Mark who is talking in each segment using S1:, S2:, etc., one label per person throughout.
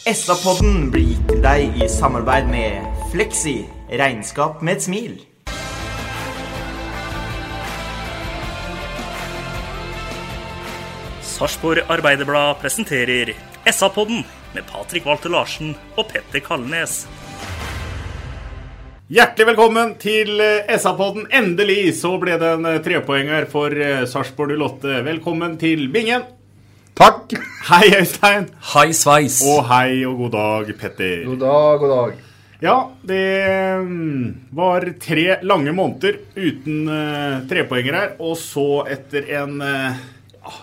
S1: SA-podden blir gitt til deg i samarbeid med Fleksi. Regnskap med et smil.
S2: Sarpsborg Arbeiderblad presenterer SA-podden med Patrik Walter Larsen og Petter Kalnes.
S3: Hjertelig velkommen til SA-podden. Endelig så ble det en trepoenger for Sarpsborg 08. Velkommen til Bingen.
S4: Takk!
S3: Hei, Øystein.
S5: Hei, sveis.
S3: Og hei og god dag, Petter.
S4: God dag, god dag.
S3: Ja, det mm, var tre lange måneder uten uh, trepoenger her. Og så, etter en uh,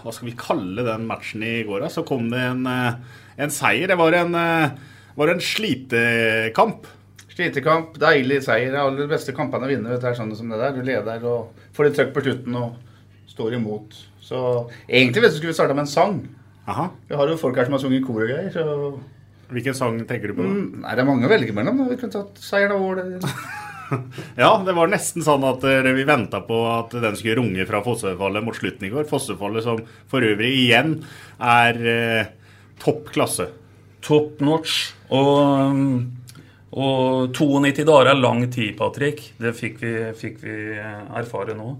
S3: Hva skal vi kalle den matchen i går, da? Så kom det en, uh, en seier. Det var en, uh, var en slitekamp.
S6: Slitekamp, deilig seier. De aller beste kampene å vinne. vet du, er sånne som det der. Du leder og får litt trøkk på slutten og står imot. Så egentlig hvis du, skulle vi starta med en sang.
S3: Aha.
S6: Vi har jo folk her som har sunget kor og greier. så...
S3: Hvilken sang tenker du på? da?
S6: Mm, nei, Det er mange å velge mellom. Vi kunne tatt seieren over det.
S3: Ja, det var nesten sånn at eh, vi venta på at den skulle runge fra Fossefallet mot slutten i går. Fossefallet som for øvrig igjen er eh, topp klasse.
S7: Top notch. Og, um, og 92 dager er lang tid, Patrick. Det fikk vi, fikk vi erfare nå.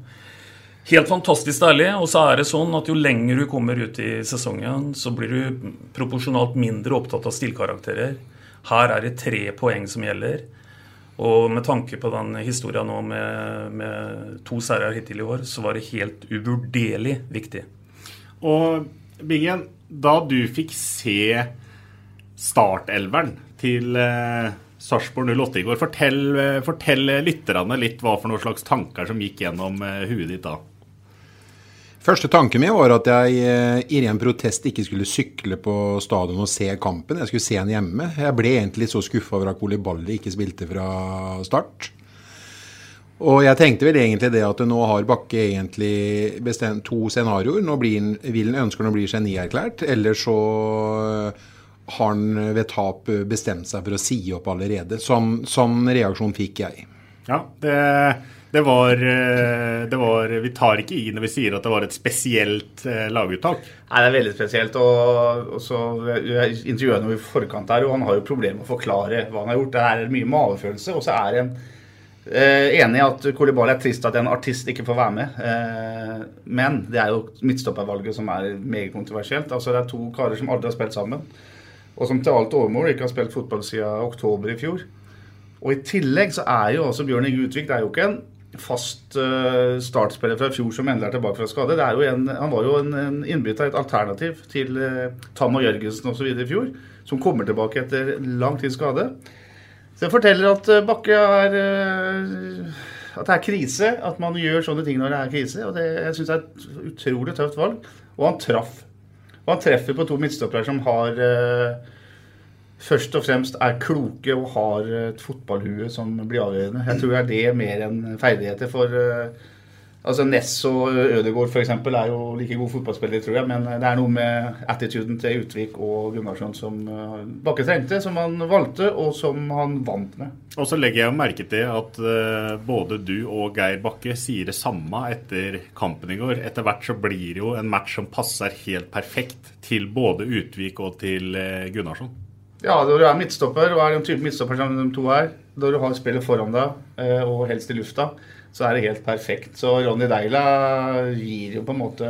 S7: Helt fantastisk deilig. Og så er det sånn at jo lenger du kommer ut i sesongen, så blir du proporsjonalt mindre opptatt av stilkarakterer. Her er det tre poeng som gjelder. Og med tanke på den historia nå med, med to seire hittil i år, så var det helt uvurderlig viktig.
S3: Og Bingen, da du fikk se startelveren til eh, Sarpsborg 08 i går, fortell, eh, fortell lytterne litt hva for noen slags tanker som gikk gjennom eh, huet ditt da.
S8: Første tanken min var at jeg eh, i ren protest ikke skulle sykle på stadion og se kampen. Jeg skulle se den hjemme. Jeg ble egentlig så skuffa over at Koliballi ikke spilte fra start. Og jeg tenkte vel egentlig det at nå har Bakke egentlig bestemt to scenarioer. Nå han, vil han ønsker han å bli genierklært, eller så har han ved tap bestemt seg for å si opp allerede. Sånn, sånn reaksjon fikk jeg.
S3: Ja, det, det, var, eh, det var Vi tar ikke i når vi sier at det var et spesielt eh, laguttak.
S6: Nei, det er veldig spesielt. og, og så intervjuet noe i forkant her, og han har jo problemer med å forklare hva han har gjort. Det er mye magefølelse. Og så er en eh, enig i at Kolibali er trist at en artist ikke får være med. Eh, men det er jo midtstoppervalget som er meget kontroversielt. Altså Det er to karer som aldri har spilt sammen. Og som til alt overmål ikke har spilt fotball siden oktober i fjor. Og i tillegg så er jo også Bjørn Inge Utvik det er jo ikke en fast uh, startspiller fra i fjor som endelig er tilbake fra skade. En, han var jo en, en innbytter, et alternativ til uh, Tam og Jørgensen osv. i fjor. Som kommer tilbake etter lang tids skade. Så det forteller at uh, Bakke er uh, At det er krise. At man gjør sånne ting når det er krise. Og det, jeg syns det er et utrolig tøft valg. Og han traff. Og han treffer på to midtstoppere som har uh, først og fremst er kloke og har et fotballhue som blir avgjørende. Jeg tror det er mer enn ferdigheter. For uh, altså Ness og Ødegaard f.eks. er jo like gode fotballspillere, tror jeg. Men det er noe med attituden til Utvik og Gunnarsson som Bakke trengte, som han valgte, og som han vant med.
S3: Og så legger jeg merke til at både du og Geir Bakke sier det samme etter kampen i går. Etter hvert så blir det jo en match som passer helt perfekt til både Utvik og til Gunnarsson.
S6: Ja, når du er midtstopper, og er den type midtstopper som de to er, når du har spillet foran deg, og helst i lufta, så er det helt perfekt. Så Ronny Deila gir jo på en måte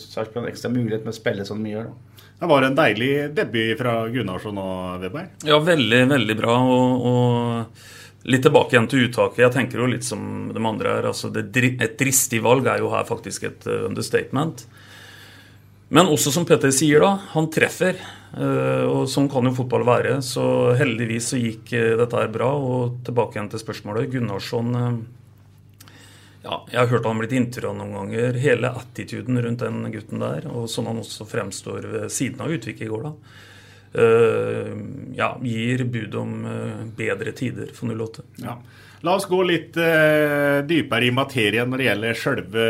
S6: Sarpsborg en ekstra mulighet med å spille sånn mye gjør. da.
S3: Det var en deilig debut fra Gunnarsson og Weberg.
S7: Ja, veldig, veldig bra. Og, og litt tilbake igjen til uttaket. Jeg tenker jo litt som de andre her. altså det, Et dristig valg er jo her faktisk et uh, understatement. Men også som Petter sier, da. Han treffer. Uh, og sånn kan jo fotball være. Så heldigvis så gikk uh, dette her bra. Og tilbake igjen til spørsmålet. Gunnarsson ja, jeg har hørt han blitt intervjua noen ganger. Hele attituden rundt den gutten der, og sånn han også fremstår ved siden av Utvik i går, da. Ja, gir bud om bedre tider for 08.
S3: Ja. La oss gå litt dypere i materien når det gjelder sjølve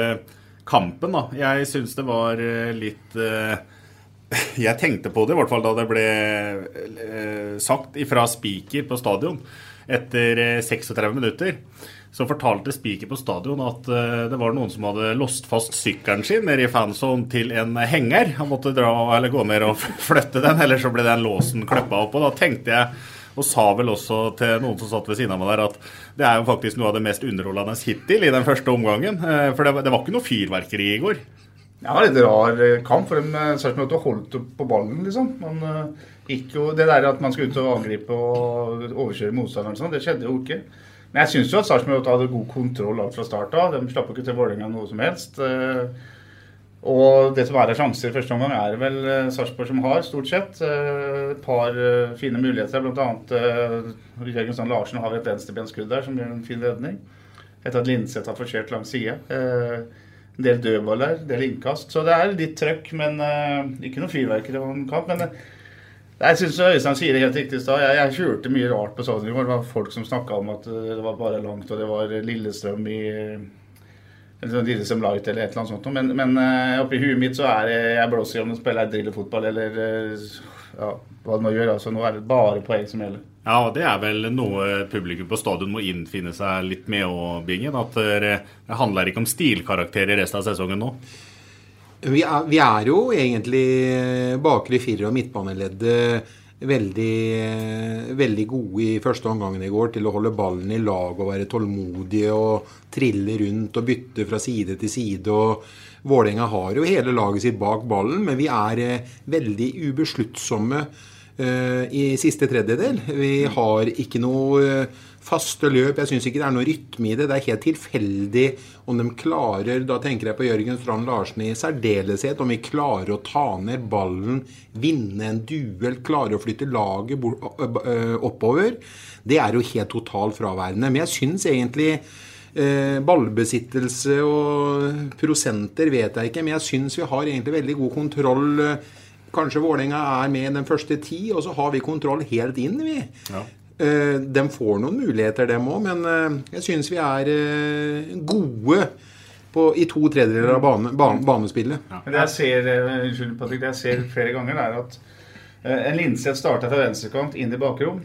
S3: kampen. Da. Jeg syns det var litt Jeg tenkte på det, i hvert fall da det ble sagt ifra spiker på stadion etter 36 minutter så fortalte Spiker på stadion at det var noen som hadde låst fast sykkelen sin nede i fanzone til en henger. Han måtte dra, gå ned og flytte den, eller så ble den låsen kløppa opp. Og da tenkte jeg, og sa vel også til noen som satt ved siden av meg der, at det er jo faktisk noe av det mest underholdende hittil i den første omgangen. Uh, for det, det, var ikke noe fyrverkeri i går.
S6: Ja, litt rar eh, kamp, for de Sarpsborg holdt på ballen, liksom. Man uh, gikk Det der at man skulle ut og angripe og overkjøre motstanderen, sånn, det skjedde jo ikke. Men jeg syns jo at Sarpsborg hadde god kontroll alt fra start av. De slapp jo ikke til Vålerenga noe som helst. Eh, og det som er av sjanser i første omgang, er vel eh, Sarpsborg som har, stort sett. Eh, et par fine muligheter, bl.a. Jørgen Sand Larsen har et venstrebensskudd der som gjør en fin redning. Etter at Linseth har forsert lang side. En del dødballer, en del innkast. Så det er litt trøkk, men ikke noe fyrverkeri om kamp. men jeg syns Øystein sier det helt riktig i stad. Jeg, jeg, kjørte mye rart på stadion. Det var folk som snakka om at eh, det var bare langt, og det var Lillestrøm i eller sånn Lillestrøm Light eller et eller annet sånt. Men, men uh, oppi huet mitt så er det Jeg blåser i om de spiller drillefotball eller uh, ja, hva det nå gjør. Altså, nå er det bare poeng som gjelder.
S3: Ja, det er vel noe publikum på stadion må innfinne seg litt med òg, Bingen. At det handler ikke om stilkarakter i resten av sesongen nå.
S8: Vi er, vi er, jo egentlig bakre firer- og midtbaneleddet veldig, veldig gode i første omgangen i går til å holde ballen i lag og være tålmodige og trille rundt og bytte fra side til side. og Vålerenga har jo hele laget sitt bak ballen, men vi er eh, veldig ubesluttsomme i siste tredjedel. Vi har ikke noe uh, faste løp. Jeg syns ikke det er noe rytme i det. Det er helt tilfeldig om de klarer Da tenker jeg på Jørgen Strand Larsen i særdeleshet. Om vi klarer å ta ned ballen, vinne en duell, klare å flytte laget oppover. Det er jo helt totalt fraværende. Men jeg syns egentlig eh, ballbesittelse og prosenter vet jeg ikke, men jeg syns vi har egentlig veldig god kontroll. Kanskje Vålerenga er med den første ti, og så har vi kontroll helt inn, vi. Ja. Eh, de får noen muligheter, dem òg, men eh, jeg syns vi er eh, gode på, i to tredjedeler av bane, bane, banespillet.
S6: Ja. Det jeg ser, unnskyld, Patrick, det jeg ser flere ganger, er at en Linseth starter fra venstrekant inn i bakrom.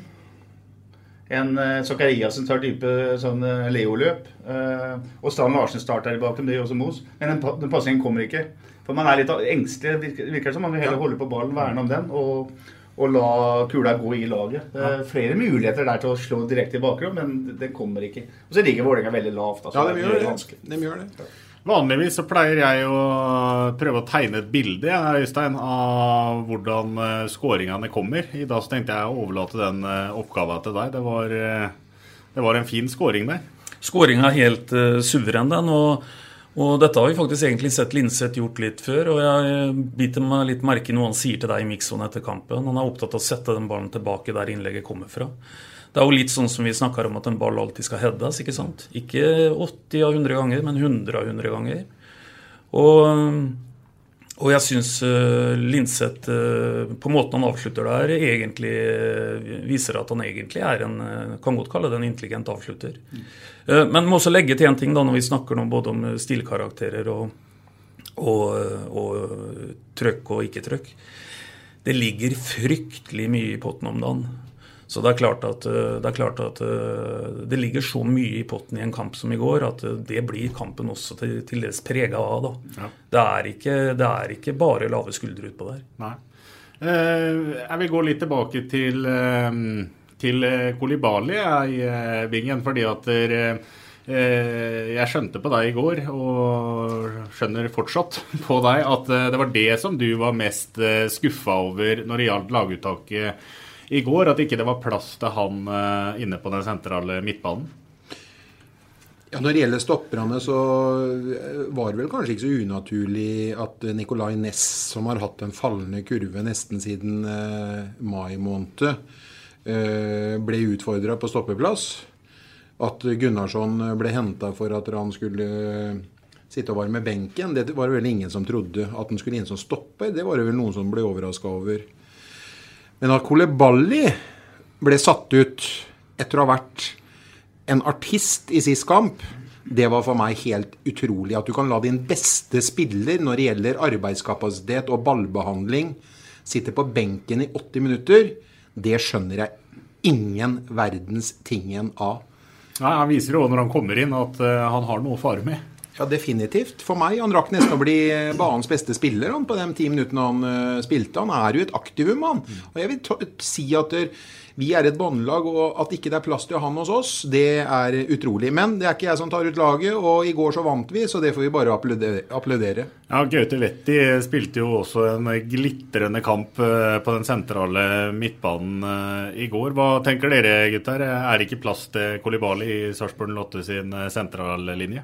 S6: En Zakariassen tar dype sånn Leo-løp. Og Stan Larsen starter i bakrom, det gjør også Mos. Men den, den passingen kommer ikke. For man er litt engstelig, virker, virker det som. Man vil heller holde på ballen, verne om den. og og la kula gå i laget. Det er flere muligheter der til å slå direkte i bakrom, men det kommer ikke. Og så ligger Vålerenga veldig lavt.
S8: Altså, ja, de gjør det. De gjør det.
S3: Vanligvis så pleier jeg å prøve å tegne et bilde Øystein, av hvordan uh, skåringene kommer. I dag så tenkte jeg å overlate den uh, oppgaven til deg. Det var, uh, det var en fin skåring der.
S7: Skåringa er helt uh, suveren, den. og og dette har vi faktisk egentlig sett Linseth gjort litt før, og jeg biter meg litt merke i noe han sier til deg i Mikson etter kampen. Han er opptatt av å sette den ballen tilbake der innlegget kommer fra. Det er jo litt sånn som vi snakker om at en ball alltid skal heades, ikke sant. Ikke 80 av 100 ganger, men 100 av 100 ganger. Og og jeg syns uh, Linseth, uh, på måten han avslutter der, egentlig uh, viser at han egentlig er en Kan godt kalle det en intelligent avslutter. Mm. men må også legge til en ting da, når vi snakker nå både om stilkarakterer og, og, og trøkk og ikke-trøkk. Det ligger fryktelig mye i potten om dagen. Så det er klart at, eh, det, klart at eh, det ligger så mye i potten i en kamp som i går, at eh, det blir kampen også til, til dels prega av. Ja. Det, er ikke, det, er ikke, bare lave skuldre utpå der.
S3: Nei. jeg vil gå litt tilbake til, til Kolibali i Bingen. fordi at Eh, jeg skjønte på deg i går, og skjønner fortsatt på deg, at det var det som du var mest skuffa over når det gjaldt laguttaket i går. At ikke det var plass til han inne på den sentrale midtbanen.
S8: Ja, Når det gjelder stopperne, så var det vel kanskje ikke så unaturlig at Nicolay Næss, som har hatt en fallende kurve nesten siden mai måned, ble utfordra på stoppeplass. At Gunnarsson ble henta for at han skulle sitte og varme benken, det var det vel ingen som trodde. At han skulle inn som stopper, det var det vel noen som ble overraska over. Men at Koleballi ble satt ut etter å ha vært en artist i sist kamp, det var for meg helt utrolig. At du kan la din beste spiller når det gjelder arbeidskapasitet og ballbehandling, sitte på benken i 80 minutter, det skjønner jeg ingen verdens tingen av.
S3: Nei, Han viser jo når han kommer inn at uh, han har noe å fare med.
S8: Ja, definitivt. For meg. Han rakk nesten å bli banens beste spiller han, på de ti minuttene han uh, spilte. Han er jo et aktivum, han. Og jeg vil si at uh, vi er et båndlag, og at ikke det er plass til han hos oss, det er utrolig. Men det er ikke jeg som tar ut laget, og i går så vant vi, så det får vi bare applaudere.
S3: Ja, Gaute Vetti spilte jo også en glitrende kamp eh, på den sentrale midtbanen eh, i går. Hva tenker dere, gutter? Er det ikke plass til Kolibali i Sarpsborg Lotte sin eh, sentrallinje?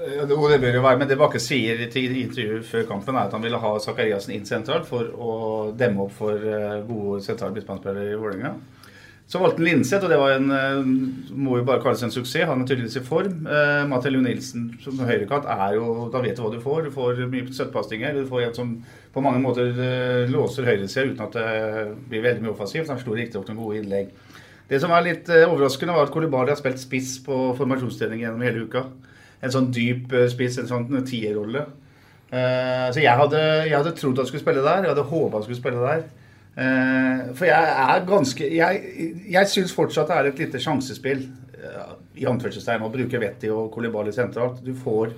S6: Jo, det bør jo være, men det Bakke sier i intervjuet før kampen, er at han ville ha Zakariassen inn sentralt for å demme opp for gode sentrale midtbanespillere i Vålerenga. Så valgte han Linseth, og det var en, eh, må jo bare kalles en suksess. Han er tydeligvis i form. Eh, Mathilde Nilsen som høyrekant er jo Da vet du hva du får. Du får mye støttepasninger. Du får en som på mange måter eh, låser høyresida uten at det blir veldig mye offensivt. Han slo riktignok noen gode innlegg. Det som er litt eh, overraskende, var at Kolibali har spilt spiss på formasjonstrening gjennom hele uka. En sånn dyp eh, spiss, en sånn tierrolle. Uh, så jeg hadde, jeg hadde trodd han skulle spille der. Jeg hadde håpa han skulle spille der. Uh, for jeg er ganske Jeg, jeg syns fortsatt det er et lite sjansespill uh, i anførselstegn å bruke Vetti og Kolibali sentralt. Du får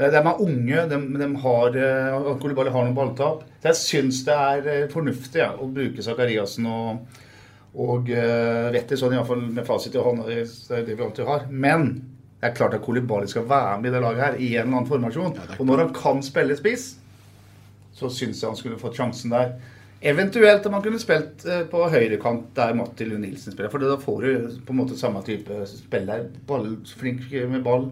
S6: De, de er unge, de, de har uh, Kolibali har noen balltap. Så jeg syns det er fornuftig ja, å bruke Zakariassen og, og uh, Vetti, sånn iallfall med fasit i hånd. Det er det vi alltid har. Men det er klart at Kolibali skal være med i det laget her i en eller annen formasjon. Ja, og når han kan spille spiss, så syns jeg han skulle fått sjansen der. Eventuelt om man kunne spilt eh, på høyrekant der Matti Lund Nilsen spiller. For da får du på en måte samme type spiller. Ball, flink med ball.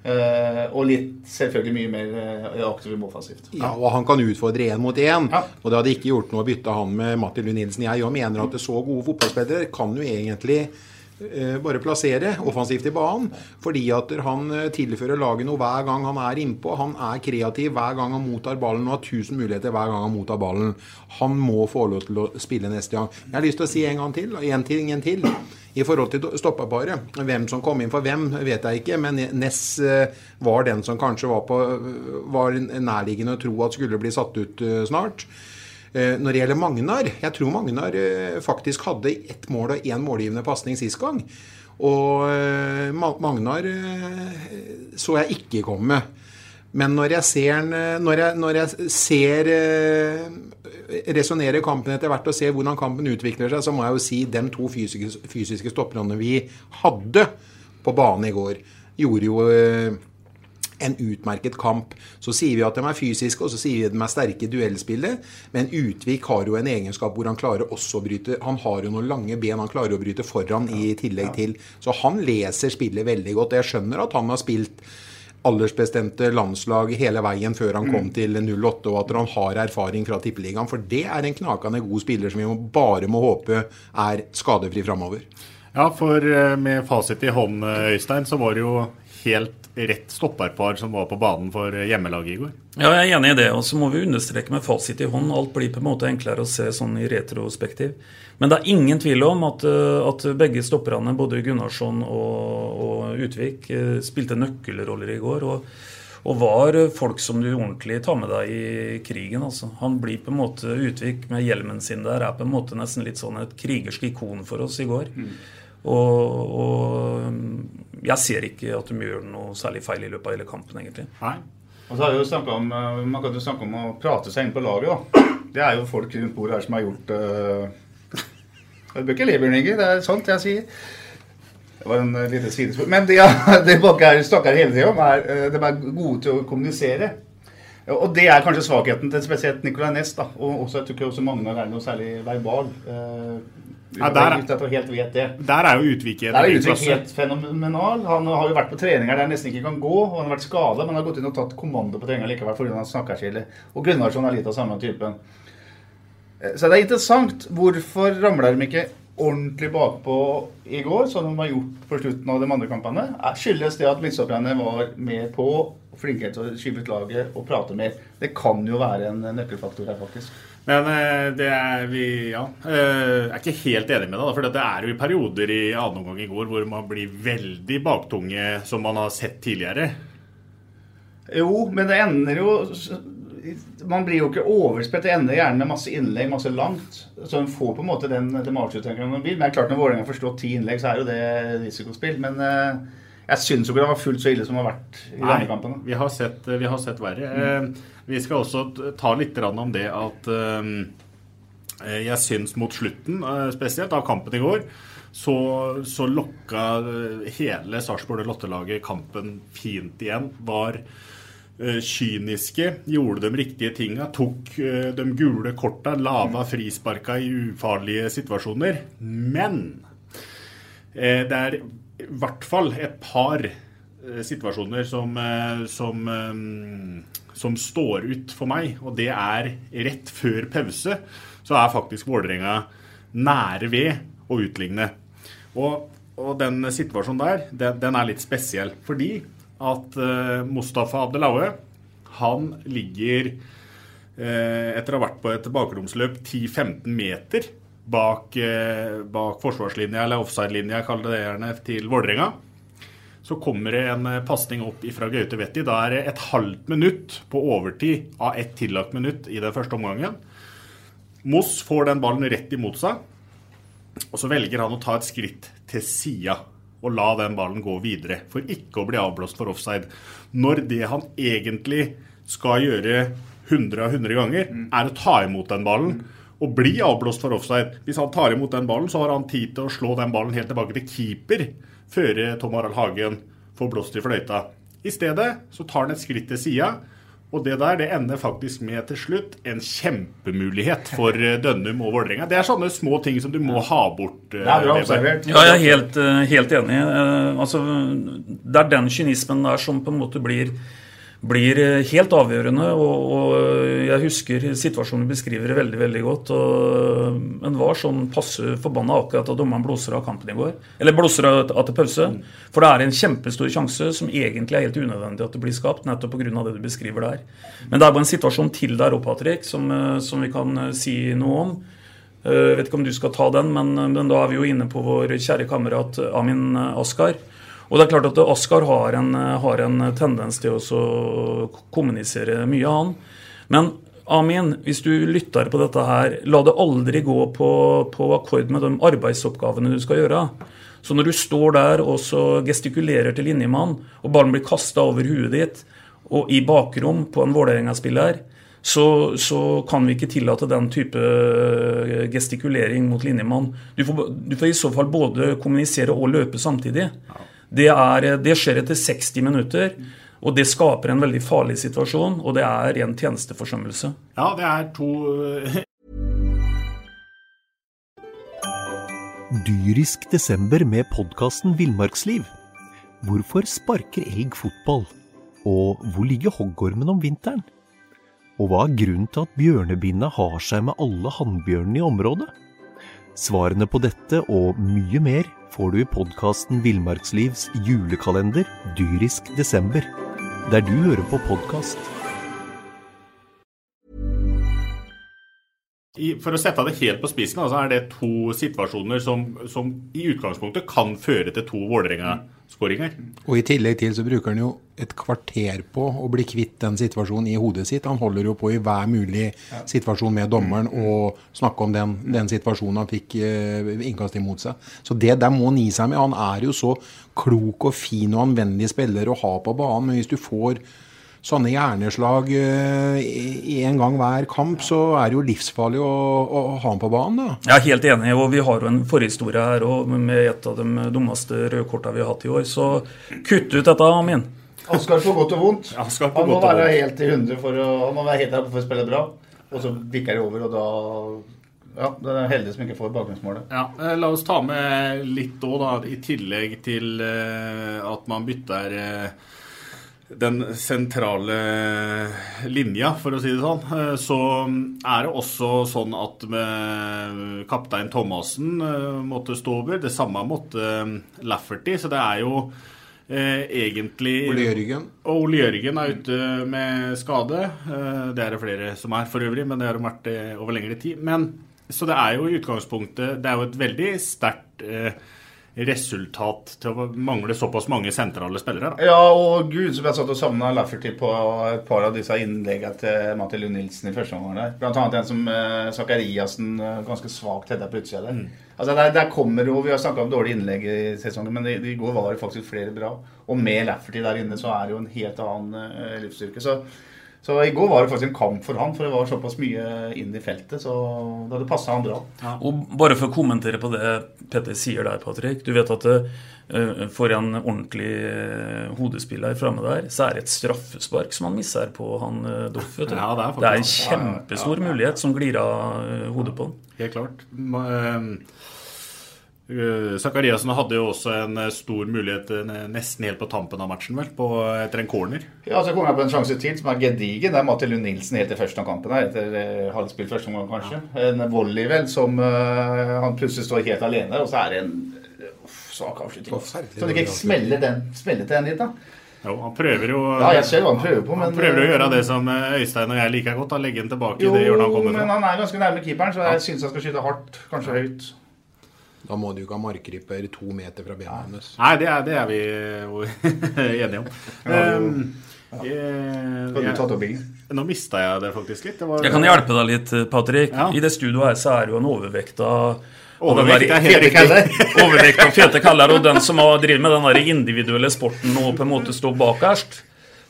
S6: Uh, og litt selvfølgelig mye mer uh, aktiv offensivt.
S8: Ja, og han kan utfordre én mot én. Ja. Og det hadde ikke gjort noe å bytte han med Matti Lund Nilsen. Jeg mener at det så gode fotballspillere kan jo egentlig bare plassere offensivt i banen. Fordi at han eh, tilfører laget noe hver gang han er innpå. Han er kreativ hver gang han mottar ballen og har 1000 muligheter hver gang han mottar ballen. Han må få lov til å spille neste gang. Jeg har lyst til å si en gang til, en ting en til. I forhold til stoppeparet. Hvem som kom inn for hvem, vet jeg ikke. Men Ness eh, var den som kanskje var, på, var nærliggende å tro at skulle bli satt ut snart. Eh, når det gjelder Magnar Jeg tror Magnar eh, faktisk hadde ett mål og én målgivende pasning sist gang. Og eh, Magnar så jeg ikke komme. Men når jeg ser, når jeg, når jeg ser resonnerer kampen etter hvert og ser hvordan kampen utvikler seg, så må jeg jo si de to fysiske, fysiske stopperne vi hadde på banen i går, gjorde jo en utmerket kamp. Så sier vi at de er fysiske, og så sier vi at de er sterke i duellspillet. Men Utvik har jo en egenskap hvor han klarer også å bryte Han har jo noen lange ben han klarer å bryte foran i tillegg til. Så han leser spillet veldig godt. Jeg skjønner at han har spilt aldersbestemte landslag hele veien før han kom mm. til 08, og at han har erfaring fra Tippeligaen. For det er en knakende god spiller som vi bare må håpe er skadefri framover.
S3: Ja, for eh, med fasit i hånd, Øystein, så var det jo helt rett stopperpar som var på banen for hjemmelaget i går.
S7: Ja, jeg er enig i det. Og så må vi understreke med fasit i hånd. Alt blir på en måte enklere å se sånn i retrospektiv. Men det er ingen tvil om at, eh, at begge stopperne, både Gunnarsson og, og Utvik, eh, spilte nøkkelroller i går. og og var folk som du ordentlig tar med deg i krigen. altså. Han blir på en måte Utvik med hjelmen sin der er på en måte nesten litt sånn et krigersk ikon for oss i går. Mm. Og, og, jeg ser ikke at de gjør noe særlig feil i løpet av hele kampen, egentlig.
S6: Nei. Og så har jo om, eh, Man kan jo snakke om å prate seg inn på laget. da. Det er jo folk rundt bordet her som har gjort uh... Jeg bør ikke le, Bjørn Inge. Det er sant jeg sier. Det var en uh, lite sidespor. Men det, ja, det Bakker snakker hele tida om, er uh, de er gode til å kommunisere. Og det er kanskje svakheten til spesielt Nicolay Næss. Og også, jeg tror ikke også Magnar er noe særlig verbal.
S3: Ja, der,
S6: at jeg helt vet det.
S3: der er jo Utvik
S6: Der er
S3: egen
S6: Utvik helt fenomenal. Han har jo vært på treninger der han nesten ikke kan gå. og Han har vært skada, men har gått inn og tatt kommando på treninger likevel pga. han snakker skille. Og Gunnarsson er litt av samme typen. Eh, Så det er interessant. Hvorfor ramler de ikke ordentlig bakpå i går, som de har gjort på slutten av de andre kampene? Er- Skyldes det at midtstopperne var mer på, flinkere til å skyve ut laget og prate mer? Det kan jo være en nøkkelfaktor her, faktisk.
S3: Men eh, det er vi ja, Jeg er ikke helt enig med deg. For det er jo i perioder i annen omgang i går hvor man blir veldig baktunge, som man har sett tidligere.
S6: Jo, men det ender jo Man blir jo ikke overspilt. Det ender gjerne med masse innlegg, masse langt. Så en får på en måte den, den avslutningen man vil. Men det er klart når Vålerenga får slått ti innlegg, så er jo det risikospill. Men eh, jeg syns jo ikke det var fullt så ille som det har vært i
S3: Nei,
S6: andre kampene.
S3: vi har sett, vi har sett verre. Eh, Vi skal også ta litt om det at eh, jeg syns mot slutten, eh, spesielt av kampen i går, så, så lokka eh, hele Sarpsborg Lottelaget kampen fint igjen. Var eh, kyniske, gjorde de riktige tinga, tok eh, de gule korta, lava frisparka i ufarlige situasjoner. Men eh, det er i hvert fall et par eh, situasjoner som, eh, som, eh, som står ut for meg. Og det er rett før pause så er faktisk Vålerenga nære ved å utligne. Og, og den situasjonen der, den, den er litt spesiell. Fordi at eh, Mustafa Abdelaue, han ligger etter å ha vært på et bakromsløp 10-15 meter bak, eh, bak forsvarslinja, eller offside-linja, kall det det gjerne, til Vålerenga. Så kommer det en eh, pasning opp fra Gaute Vetti. Da er det et halvt minutt på overtid av ett tillagt minutt i den første omgangen. Moss får den ballen rett imot seg, og så velger han å ta et skritt til sida og la den ballen gå videre, for ikke å bli avblåst for offside. Når det han egentlig skal gjøre 100 av 100 ganger, er å ta imot den ballen og bli avblåst for offside. Hvis han tar imot den ballen, så har han tid til å slå den ballen helt tilbake til keeper før Tom Harald Hagen får blåst i fløyta. I stedet så tar han et skritt til sida. Og det der det ender faktisk med til slutt en kjempemulighet for eh, Dønnum og Vålerenga. Det er sånne små ting som du må ha bort. eh,
S6: Det er bra observert.
S7: Ja, jeg er helt, eh, helt enig. Eh, Altså, det er den kynismen der som på en måte blir, blir eh, helt avgjørende. Og, og jeg husker situasjonen du beskriver veldig veldig godt. Og en var sånn passe forbanna akkurat da dommeren blåser av kampen i går. Eller blåser av til pause. For det er en kjempestor sjanse som egentlig er helt unødvendig at det blir skapt, nettopp pga. det du beskriver der. Men det er bare en situasjon til der òg, Patrick, som, eh, som vi kan eh, si noe om. Eh, Jeg vet ikke om du skal ta den, men, men da er vi jo inne på vår kjære kamerat Amin Askar. Og det er klart at Askar har en, har en tendens til å kommunisere mye, han. Men Amin, hvis du lytter på dette her, la det aldri gå på, på akkord med de arbeidsoppgavene du skal gjøre. Så når du står der og gestikulerer til linjemann, og ballen blir kasta over huet ditt, og i bakrom på en Vålerenga-spiller, så, så kan vi ikke tillate den type eh, gestikulering mot linjemann. Du får, du får i så fall både kommunisere og løpe samtidig. Det, er, det skjer etter 60 minutter, og det skaper en veldig farlig situasjon, og det er ren tjenesteforsømmelse.
S3: Ja, det er to
S9: Dyrisk desember med podkasten Villmarksliv. Hvorfor sparker elg fotball? Og hvor ligger hoggormen om vinteren? Og hva er grunnen til at bjørnebinna har seg med alle hannbjørnene i området? Svarene på dette og mye mer får du i podkasten Villmarkslivs julekalender Dyrisk desember, der du hører på podkast.
S3: I, for å sette det helt på spissen, altså er det to situasjoner som, som i utgangspunktet kan føre til to Vålerenga-skåringer.
S8: Og i tillegg til så bruker han jo et kvarter på å bli kvitt den situasjonen i hodet sitt. Han holder jo på i hver mulig situasjon med dommeren og snakke om den, den situasjonen han fikk eh, innkast imot seg. Så det der må han gi seg med. Han er jo så klok og fin og anvendelig spiller å ha på banen, men hvis du får sånne hjerneslag én en gang hver kamp, så er det jo livsfarlig å, å ha ham på banen. da.
S7: Jeg er helt enig, og vi har jo en forhistorie her og med et av de dummeste rødkorta vi har hatt i år. Så kutt ut dette, Amin.
S6: Oskar får godt og vondt.
S3: Ja, skal
S6: Han må
S3: godt og
S6: være helt i hundre for å, han må være helt der for å spille bra. Og så bikker det over, og da Ja, det er heldig som ikke får bakgrunnsmålet.
S3: Ja, eh, La oss ta med litt òg, da. I tillegg til eh, at man bytter eh, den sentrale linja, for å si det sånn, eh, så er det også sånn at med kaptein Thomassen eh, måtte stå over. Det samme måtte eh, Lafferty. Så det er jo egentlig
S8: Ole Jørgen.
S3: Og Ole Jørgen er ute med skade. Det er det flere som er for øvrig, men det har de vært over lengre tid. Men, så det er jo i utgangspunktet Det er jo et veldig sterkt resultat til å mangle såpass mange sentrale spillere. Da.
S6: Ja, og gud, som jeg satt og savna Lafferty på et par av disse innleggene til Lund Nilsen i første omgang der. Blant annet en som eh, Zakariassen eh, ganske svakt hedda på utsida der. Altså, der, der kommer jo Vi har snakka om dårlige innlegg i sesongen, men i, i går var det faktisk flere bra. Og med Lafferty der inne så er det jo en helt annen eh, livsstyrke. Så, så i går var det faktisk en kamp for han, for det var såpass mye inn i feltet. Så det hadde passa han bra.
S7: Og bare for å kommentere på det Petter sier der, Patrick. Du vet at uh, for en ordentlig eh, hodespiller framme der, så er det et straffespark som han misser på han uh, Doff.
S3: Ja, det er
S7: det er en
S3: Ja, ja,
S7: kjempestor
S3: ja, ja.
S7: mulighet som glir av eh, hodet på han.
S3: Helt klart. Ma- eh, Zakariassen hadde jo også en eh, stor mulighet eh, nesten helt på tampen av matchen, vel, på, etter en corner.
S6: Ja, så kom jeg på en sjanse til som er gedigen. Det er Mathilde Lund Nilsen helt i første kampen her. Etter halvspill første omgang, kanskje. En volley, vel, som uh, han plutselig står helt alene. Og så er det en uh, svak avslutning. Så du ikke smeller den, smeller til den litt, da.
S3: Jo, han prøver jo
S6: Ja, jeg ser hva han prøver på, men
S3: Han prøver å gjøre det som eh, Øystein og jeg liker godt. Da legge den tilbake
S6: Jo,
S3: i det hjørnet han kommer
S6: men han er ganske nærme keeperen, så jeg syns han skal skyte hardt. Kanskje høyt.
S8: Da må du ikke ha markryper to meter fra bena hennes.
S3: Nei, det er, det er vi enige om.
S6: Ja,
S3: Um,
S6: Kan du ta toppingen?
S3: Nå mista jeg det faktisk litt. Det var,
S7: Jeg kan hjelpe deg litt, Patrick. I det studioet her så er det jo en overvekt av
S3: Overvekt
S7: av
S3: er helt.
S7: Overvekt av fete kaller, og den som har driver med den der individuelle sporten og på en måte står bakerst.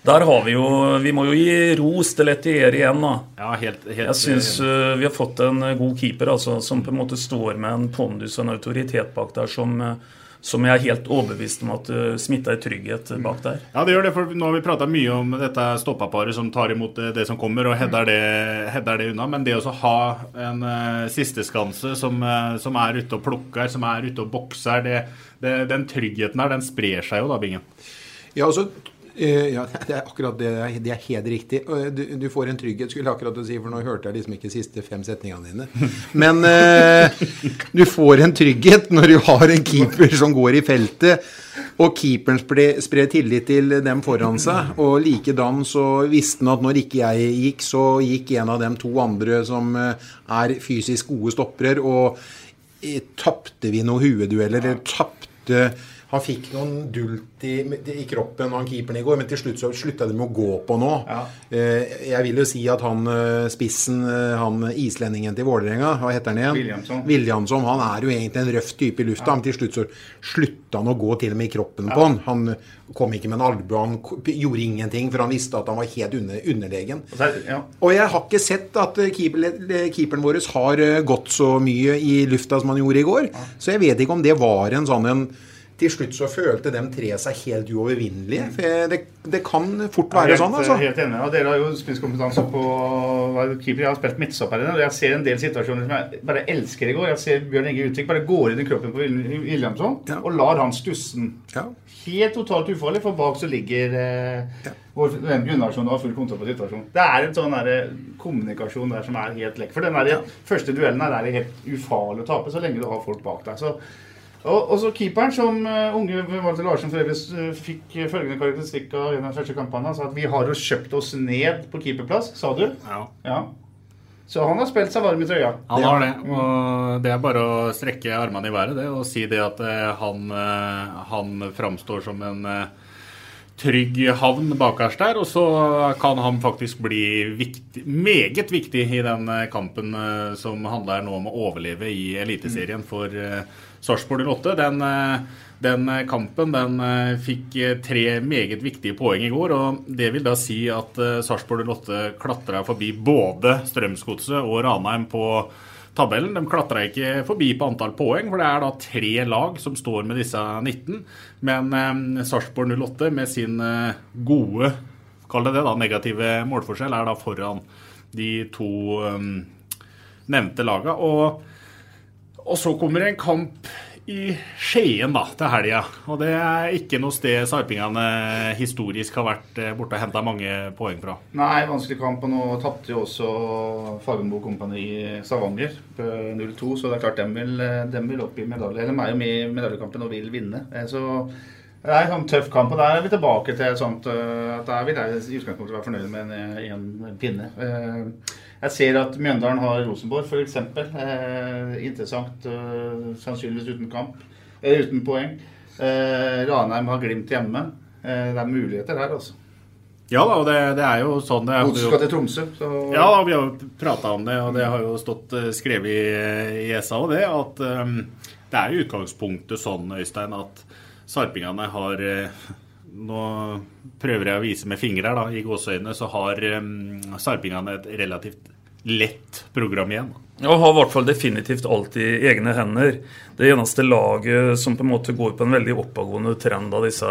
S7: Der har vi jo Vi må jo gi ros til Etier igjen, da.
S3: Ja, helt, helt
S7: Jeg syns uh, vi har fått en uh, god keeper altså, som på en måte står med en pondus og en autoritet bak der som, uh, som jeg er helt overbevist om at uh, smitta er trygghet bak der.
S3: Ja, det gjør det, for nå har vi prata mye om dette stoppaparet som tar imot det, det som kommer, og header det, header det unna. Men det å så ha en uh, sisteskanse som, uh, som er ute og plukker, som er ute og bokser, det, det, den tryggheten her, den sprer seg jo da, Bingen.
S8: Ja, altså, eh, ja, det er akkurat det. Det er helt riktig. Og Du, du får en trygghet, skulle jeg akkurat si, for nå hørte jeg liksom ikke de siste fem setningene dine. Men eh, du får en trygghet når du har en keeper som går i feltet, og keeperen sprer, tillit til dem foran seg. Og likedan så visste han at når ikke jeg gikk, så gikk en av dem to andre som eh, er fysisk gode stoppere, og eh, tapte vi noen huedueller, eller tapte han fikk noen dult i, i kroppen, han keeperen i går, men til slutt så slutta de med å gå på nå. Ja. Jeg vil jo si at han eh, spissen, eh, han islendingen til Vålerenga, hva heter han igjen?
S6: Williamson.
S8: Williamson. Han er jo egentlig en røff type i lufta, men til slutt så slutta han å gå til og med i kroppen på han. Han kom ikke med en albue, han gjorde ingenting, for han visste at han var helt under, underlegen.
S6: Og er- ja.
S8: Og jeg har ikke sett at eh, keeper, keeperen vår har eh, gått så mye i lufta som han gjorde i går. Så jeg vet ikke om det var en sånn en Til slutt så følte de tre seg helt uovervinnelige. Det, det kan fort være
S6: helt,
S8: sånn, altså.
S6: Helt enig. Og dere har jo spisskompetanse på er keeper. Jeg har spilt midtstopper inne, jeg ser en del situasjoner som jeg bare elsker i går. Jeg ser Bjørn Inge Utvik bare går inn i kroppen på Williamson Williamson og lar han stussen. Helt totalt ufarlig, for bak så ligger eh, vår venn Gunnarsson og har full kontroll på situasjonen. Det er en sånn der, eh, kommunikasjon der som er helt lekk. For den der, første duellen er helt ufarlig å tape så lenge du har folk bak deg. Så og, så keeperen, som uh, unge Walter Larsen for øvrig uh, fikk uh, følgende karakteristikk av en av de første kampene. Han sa at vi har jo kjøpt oss ned på keeperplass, sa du?
S3: Ja.
S6: Så han har spilt seg varm i trøya.
S3: Han har det. Og det er bare å strekke armene i været det, og si det at eh, han, eh, han framstår som en eh, trygg havn bakerst der. Og så kan han faktisk bli viktig, meget viktig i den eh, kampen eh, som handler nå om å overleve i Eliteserien for eh, Sarpsborg 08. Den, Den kampen den fikk tre meget viktige poeng i går. og Det vil da si at Sarpsborg 08 klatra forbi både Strømsgodset og Ranheim på tabellen. De klatra ikke forbi på antall poeng, for det er da tre lag som står med disse 19. Men eh, Sarpsborg 08 med sin eh, gode kall det det da, negative målforskjell er da foran de to eh, nevnte laga. Og, og så kommer en kamp i Skien da, til helga. Og det er ikke noe sted sarpingene historisk har vært eh, borte og henta mange poeng fra.
S6: Nei, vanskelig kamp. Og nå tapte jo også Fagermo Kompani i på 0-2, så det er klart dem vil, dem vil opp i medalje. Eller meg med i medaljekampen og vil vinne. Eh, Så det er en sånn tøff kamp, og der er vi tilbake til et sånt eh, at der vil jeg i utgangspunktet være fornøyd med en, en pinne. Eh, Jeg ser at Mjøndalen har Rosenborg, f.eks. Eh, interessant. eh, Sannsynligvis uten kamp. eh, Uten poeng. Eh, Ranheim har Glimt hjemme. Eh, Det er muligheter her, altså.
S3: Ja da, og det, det er jo sånn det.
S6: Godset skal til Tromsø, så
S3: Ja, da, vi har jo prata om det, og det har jo stått eh, skrevet i, i SA og det, at um, det er i utgangspunktet sånn, Øystein, at sarpingene har eh, Nå prøver jeg å vise med fingre her, da, i gåseøynene, så har um, sarpingene et relativt lett program igjen.
S7: Og har i hvert fall definitivt alt i egne hender. Det eneste laget som på en måte går på en veldig oppadgående trend av disse,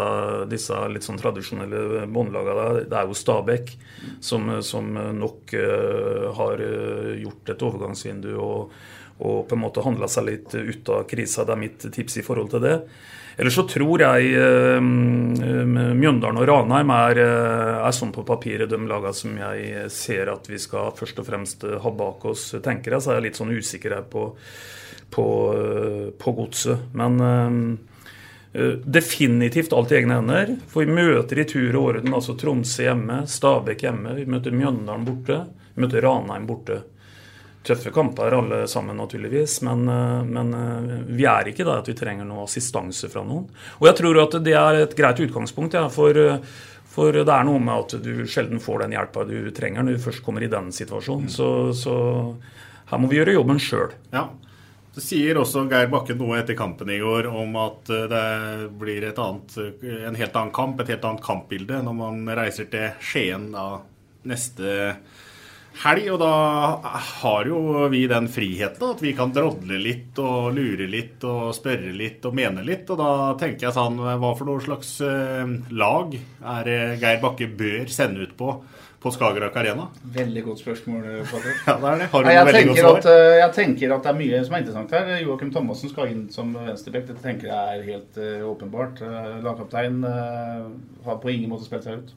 S7: disse litt sånn tradisjonelle båndlagene, det er jo Stabæk. Som, som nok uh, har eh, gjort et overgangsvindu og, og på en måte handla seg litt ut av krisa. Det er mitt tips i forhold til det. Ellers så tror jeg uh, Mjøndalen og Ranheim er, eh, er sånn på papiret de lagene som jeg ser at vi skal først og fremst ha bak oss, tenker jeg. Så er jeg litt sånn usikker her på, på, på godset. Men uh, definitivt alt i egne hender. For vi møter i tur og orden altså Tromsø hjemme, Stabekk hjemme, vi møter Mjøndalen borte, vi møter Ranheim borte. Tøffe kamper alle sammen, naturligvis, men, eh, men eh, vi er ikke der at vi trenger noe assistanse fra noen. Og jeg tror at det er et greit utgangspunkt, ja, for, eh, for det er noe med at du sjelden får den hjelpa du trenger når du først kommer i den situasjonen. Så, så her må vi gjøre jobben sjøl.
S3: Ja. Det sier også Geir Bakke noe etter kampen i går om at det blir et annet, en helt annen kamp, et helt annet kampbilde når man reiser til Skien da neste helg. Og da har jo vi den friheten at vi kan drodle litt og lure litt og spørre litt og mene litt. Og da tenker jeg sånn Hva for noe slags eh, lag er Geir Bakke bør sende ut på på Skagerrak Arena?
S6: Veldig godt spørsmål, Patrick.
S3: Ja, det er det. Har du
S6: Nei, jeg,
S3: veldig godt
S6: tenker
S3: svar?
S6: at, eh, jeg tenker at det er mye som er interessant her. Joakim Thomassen skal inn som venstrebekk. Dette tenker jeg er helt uh, åpenbart. Uh, Lagkaptein uh, har på ingen måte spilt seg ut.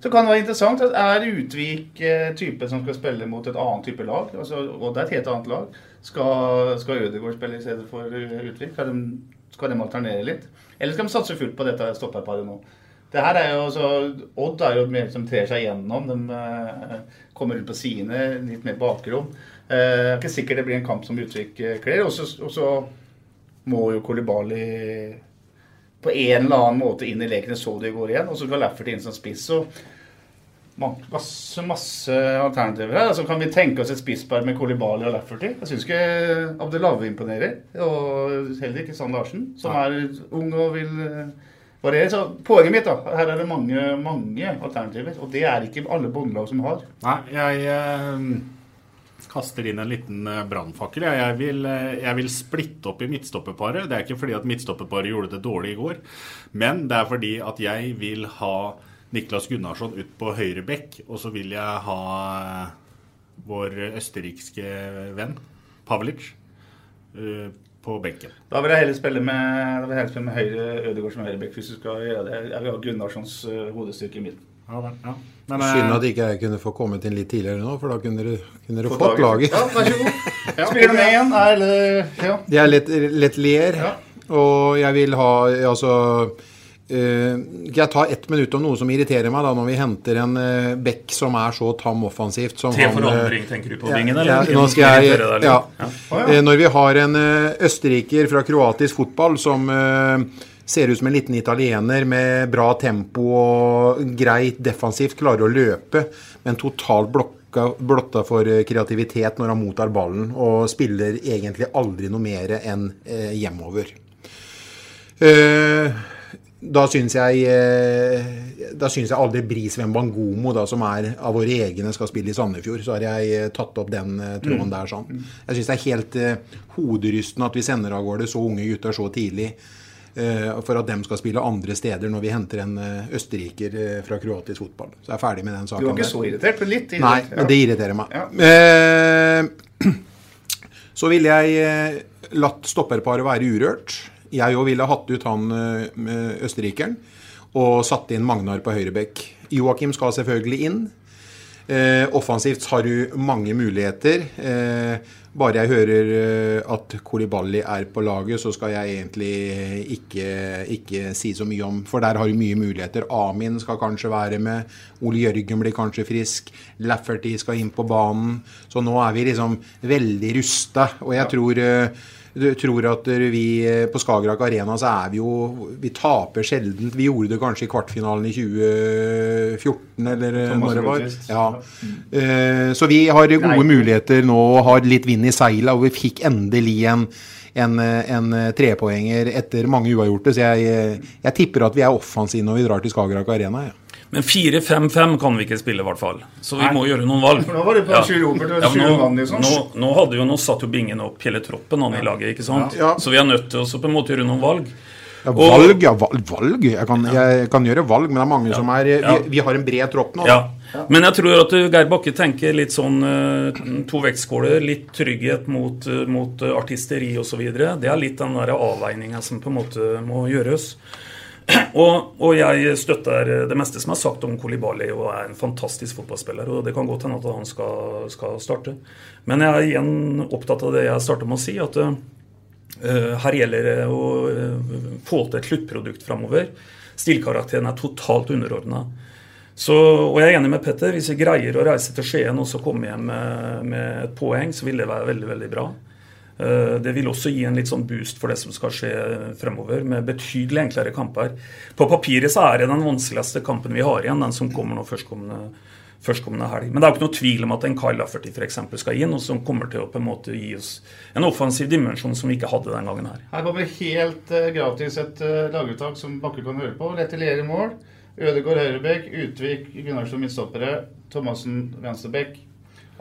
S6: Så kan det være interessant. at Er Utvik uh, type som skal spille mot et annet type lag? Altså, og det er et helt annet lag. Skal, skal Ødegaard spille i stedet for uh, Utvik? Skal de, skal de alternere litt? Eller skal de satse fullt på dette stopperparet nå? Det her er jo så, Odd er jo mer som trer seg gjennom. De eh, kommer ut på sine, litt mer bakrom. Eh, det er ikke sikkert det blir en kamp som Utvik eh, kler. Og så må jo Kolibali på en eller annen måte inn i leken. Så det går igjen. Og så går Lafferty inn som spiss. og Masse, masse alternativer her. Altså, kan vi tenke oss et spisspar med Kolibali og Lafferty? Jeg syns ikke Abdelave imponerer. Og heller ikke Sand Larsen, som er ung og vil eh, variere. Så poenget mitt, da. Her er det mange, mange alternativer. Og det er ikke alle bondelag som har.
S3: Nei, jeg eh, kaster inn en liten eh, brannfakkel. Jeg, vil, eh, jeg vil splitte opp i midtstopperparet. Det er ikke fordi at midtstopperparet gjorde det dårlig i går, men det er fordi at jeg vil ha Niklas Gunnarsson ut på høyre bekk, og så vil jeg ha eh, vår østerrikske venn Pavlic på benken.
S6: Da vil jeg heller spille med, heller spille med høyre Ødegaard som høyrebekk hvis du skal gjøre det. Jeg vil ha Gunnarssons hodestyrke i midten.
S3: Ja, vel, ja. Men, eh,
S8: Synd at ikke jeg kunne få kommet inn litt tidligere nå, for da kunne dere, kunne
S6: du
S8: fått laget.
S6: Ja, vær så god. Spiller du med igjen? Er, Eller Ja.
S8: Det er lett, lett ler, og jeg vil ha altså Skal jeg ta ett minutt om noe som irriterer meg, da, når vi henter en uh, back som er så tam offensivt som
S7: Til
S8: han, eh,
S7: forandring, tenker du på vingen,
S8: Ja,
S7: eller?
S8: nå skal jeg,
S7: Irriterer deg litt?
S8: ja.
S7: Ja.
S6: Å, ja.
S8: Eh, Når vi har en eh, østerriker fra kroatisk fotball som eh, ser ut som en liten italiener med bra tempo og greit defensivt, klarer å løpe, men totalt blokka, blotta for eh, kreativitet når han mottar ballen, og spiller egentlig aldri noe mer enn eh, hjemover. Eh, da syns jeg eh, Da syns jeg aldri Bris Wembangomo, da, som er av våre egne, skal spille i Sandefjord. Så har jeg eh, tatt opp den eh, tråden
S3: Mm.
S8: der sånn. Jeg syns det er helt uh, hoderystende at vi sender av gårde så unge gutter så tidlig. Uh, for at dem skal spille andre steder når vi henter en uh, østerriker fra kroatisk fotball. Så jeg er ferdig med den saken.
S6: Du var ikke
S8: der.
S6: så irritert, men litt
S8: Nei,
S6: ja.
S8: men det irriterer meg.
S6: Ja.
S8: Så ville jeg latt stopperparet være urørt. Jeg òg ville hatt ut han eh, med østerrikeren og satt inn Magnar på høyrebekk. Joakim skal selvfølgelig inn. Eh, offensivt har du mange muligheter. Eh, bare jeg hører eh, at Kolibali er på laget, så skal jeg egentlig ikke, ikke si så mye om For der har du mye muligheter. Amin skal kanskje være med. Ole Jørgen blir kanskje frisk. Lafferty skal inn på banen. Så nå er vi liksom veldig rusta. Og jeg tror eh, tror at vi eh, på Skagerrak Arena så er vi jo Vi taper sjelden. Vi gjorde det kanskje i kvartfinalen i 2014, eller eh, når det var. Ja. Eh, Så vi har gode
S6: Nei.
S8: muligheter nå og har litt vind i seila, og vi fikk endelig en en, en trepoenger etter mange uavgjorte. Så jeg, jeg tipper at vi er offensive når vi drar til Skagerrak Arena. Ja.
S7: Men 4-5-5 kan vi ikke spille, i hvert fall. Så vi
S6: Nei.
S7: må gjøre noen valg.
S6: For nå var det på ja. Robert og
S7: men nå,
S6: Mann, liksom.
S7: nå, nå, hadde jo, nå satt jo Bingen opp hele troppen han i laget, ikke sant?
S8: Ja.
S7: Så vi er nødt til å på en måte gjøre noen valg.
S8: Ja, valg, ja. val- Valg? Jeg kan, jeg kan gjøre valg, men det er mange som er
S7: Ja.
S8: vi, vi har en bred tropp nå.
S7: Ja. Men jeg tror at Geir Bakke tenker litt sånn uh, to vektskåler. Litt trygghet mot, uh, mot artisteri osv. Det er litt den der avveininga som på en måte må gjøres. Og, og jeg støtter uh, det meste som er sagt om Kolibali og er en fantastisk fotballspiller. Og det kan godt hende at han skal, skal starte. Men jeg er igjen opptatt av det jeg startet med å si, at Uh, her gjelder det å uh, få til et sluttprodukt framover. Stilkarakteren er totalt underordna. Og jeg er enig med Petter. Hvis vi greier å reise til Skien og så komme hjem med, med et poeng, så vil det være veldig veldig bra. Uh, det vil også gi en litt sånn boost for det som skal skje fremover, med betydelig enklere kamper. På papiret så er det den vanskeligste kampen vi har igjen, den som kommer nå førstkommende førstkommende helg. Men det er jo ikke noe tvil om at en Kyle Lafferty eksempel skal inn, og som kommer til å på en måte gi oss en offensiv dimensjon som vi ikke hadde den gangen her.
S6: Her kommer helt eh, gratis et uh, laguttak som Bakke kan høre på. Letelier i mål. Ødegaard høyrebekk. Utvik Gunnarsson midtstoppere. Thomassen venstrebekk.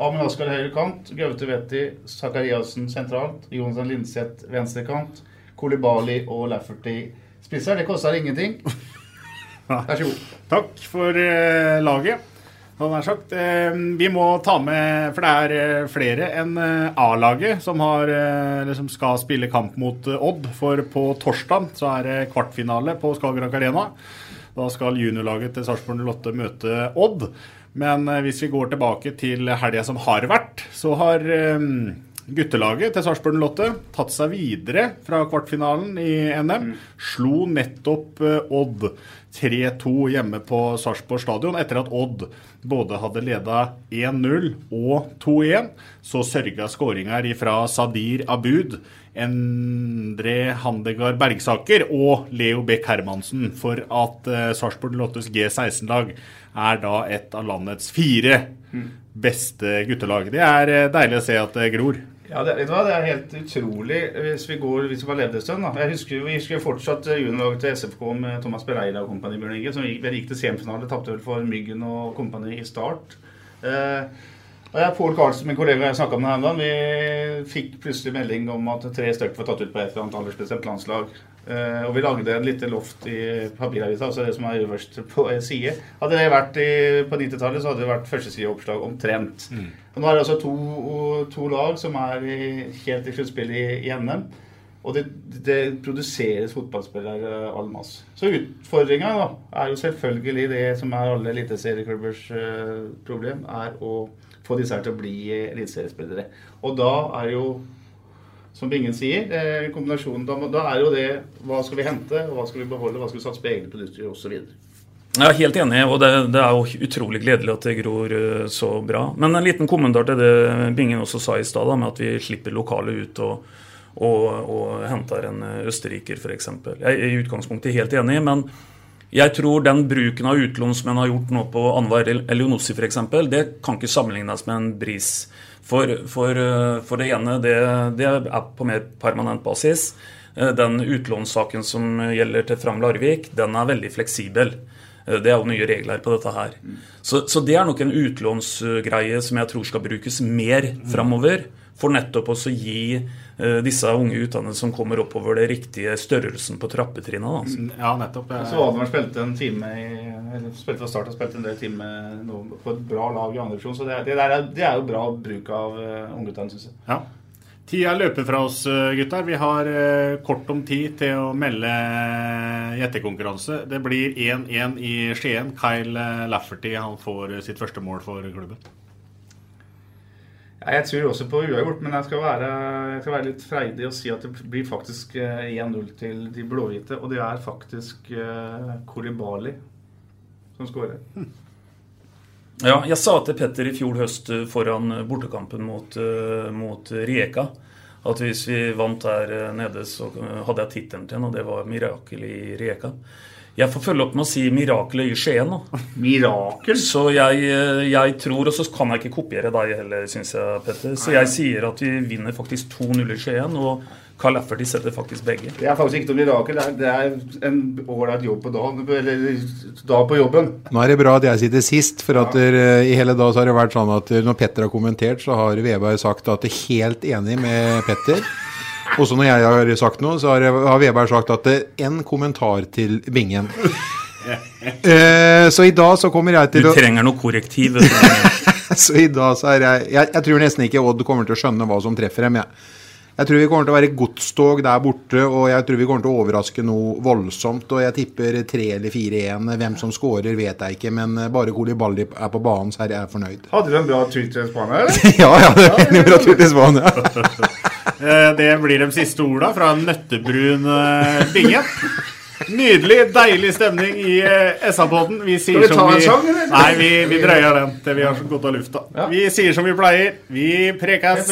S6: Amund Askar høyre kant. Gaute Vetti Sakariassen sentralt. Jonathan Linseth venstre kant. Kolibali og Lafferty spisser. Det koster ingenting. Vær så god.
S3: Takk for uh, laget. Sagt. Eh, vi må ta med For det er eh, flere enn A-laget som, har, eller som skal spille kamp mot Odd. For på torsdag så er det kvartfinale på Skagerrak Arena. Da skal juniorlaget til Sarpsborg 08 møte Odd. Men eh, hvis vi går tilbake til helga som har vært, så har eh, guttelaget til Sarpsborg 08 tatt seg videre fra kvartfinalen i NM. Slo nettopp eh, Odd 3-2 hjemme på Sarpsborg stadion etter at Odd både hadde leda 1-0 og 2-1. Så sørga skåringer fra Sadir Abud, Endre Handegard Bergsaker og Leo Beck Hermansen for at uh, Sarpsborg 08s G16-lag er da et av landets fire beste guttelag. Det er eh, deilig å se at det gror.
S6: Ja, det, det er helt utrolig hvis vi går hvis vi har levd en stund. da. Jeg husker, Vi husker fortsatt juniorlaget til SFK med Thomas Bereira og kompani. Bjørn Inge, som gikk, gikk til semifinale, tapte vel for Myggen og kompani i start. Eh, og jeg, Pål Karlsen, min kollega jeg snakka med her om vi fikk plutselig melding om at tre stykker var tatt ut på et eller annet aldersbestemt landslag. Eh, og vi lagde en lite loft i papiravisa, altså det som er øverst på side. Hadde det vært i, på 90-tallet, så hadde det vært førstesideoppslag omtrent. Og nå er det altså to, to lag som er helt i sluttspillet i, i NM. Og det, det produseres fotballspillere all masse. Så utfordringa er jo selvfølgelig det som er alle eliteserieklubbers eh, problem, er å få disse her til å bli eliteseriespillere. Og da er jo, som Bingen sier, eh, kombinasjonen da, da er jo det hva skal vi hente, hva skal vi beholde, hva skal vi satse på egne produkter osv.
S7: Jeg er helt enig, og det, det er jo utrolig gledelig at det gror eh, så bra. Men en liten kommentar til det Bingen også sa i stad, med at vi slipper lokale ut og, og, og henter en eh, østerriker, f.eks. Jeg er i utgangspunktet helt enig, men jeg tror den bruken av utlån som en har gjort nå på Anwar Elionossi f.eks., det kan ikke sammenlignes med en bris. For, for, eh, for det ene, det, det er på mer permanent basis. Den utlånssaken som gjelder til Fram Larvik, den er veldig fleksibel. Eh, Det er jo nye regler på dette her. Så, så det er nok en utlånsgreie som jeg tror skal brukes mer framover. For nettopp å gi uh, disse unge utdannede som kommer oppover, det riktige størrelsen på trappetrinna. Altså.
S3: Ja, nettopp.
S6: Så Valdemar spilte en time i, eller spilte fra start og spilte en del timer på et bra lag i andre divisjon. Så det, det, der er, det er jo bra bruk av uh, ungguttene, syns jeg.
S3: Ja. Tida løper fra oss, eh, gutter. Vi har eh, kort om tid til å melde gjettekonkurranse. Det blir 1-1 i Skien. Kyle Lafferty han får sitt første mål for klubben.
S6: Jeg tror også på uavgjort, men jeg skal, være, jeg skal være litt freidig og si at det blir faktisk eh, 1-0 til de blåhvite. Og det er faktisk Kolibali som skårer.
S7: Ja, jeg sa til Petter i fjor høst eh, foran bortekampen mot, eh, mot Rijeka at hvis vi vant der eh, nede, så eh, hadde jeg tittelen til henne, og det var 'Mirakel i Rijeka'. Jeg får følge opp med å si 'Mirakelet i Skien'. Da.
S6: Mirakel?
S7: Så jeg, eh, jeg tror, og så kan jeg ikke kopiere deg heller, syns jeg, Petter. Så jeg sier at vi vinner faktisk 2-0 i Skien, og Carl Lafferty setter faktisk begge.
S6: Det er faktisk ikke noe mirakel. Det er, det er en ålreit jobb på dagen. Eller dag på jobben.
S8: Nå er det bra at jeg sitter sist, for at eh, i hele dag så har det vært sånn at eh, når Petter har kommentert, så har Veberg sagt at det er helt enig med Petter. Også når jeg har sagt noe, så har, har Veberg sagt at det er en kommentar til bingen. Eh, så i dag så kommer jeg til å Du
S7: trenger noe korrektiv.
S8: Så i dag så er jeg, jeg Jeg tror nesten ikke Odd kommer til å skjønne hva som treffer dem. Jeg. Jeg tror vi kommer til å være godstog der borte, og jeg tror vi kommer til å overraske noe voldsomt. Og jeg tipper 3 eller 4-1. Hvem som skårer, vet jeg ikke, men bare Koliballi er på banen, så er jeg fornøyd.
S6: Hadde du en bra tur til Spania, eller?
S8: ja, ja, det var en bra tur til Spania.
S3: Eh, Det blir de siste orda fra en nøttebrun eh, binge. Nydelig, deilig stemning i eh, SA-podden. Vi sier
S6: Skal vi ta
S3: som
S6: en
S3: vi
S6: sang, eller?
S3: Nei, vi, vi drøyer den til vi har så godt av lufta. Vi sier som vi pleier. Vi prekes.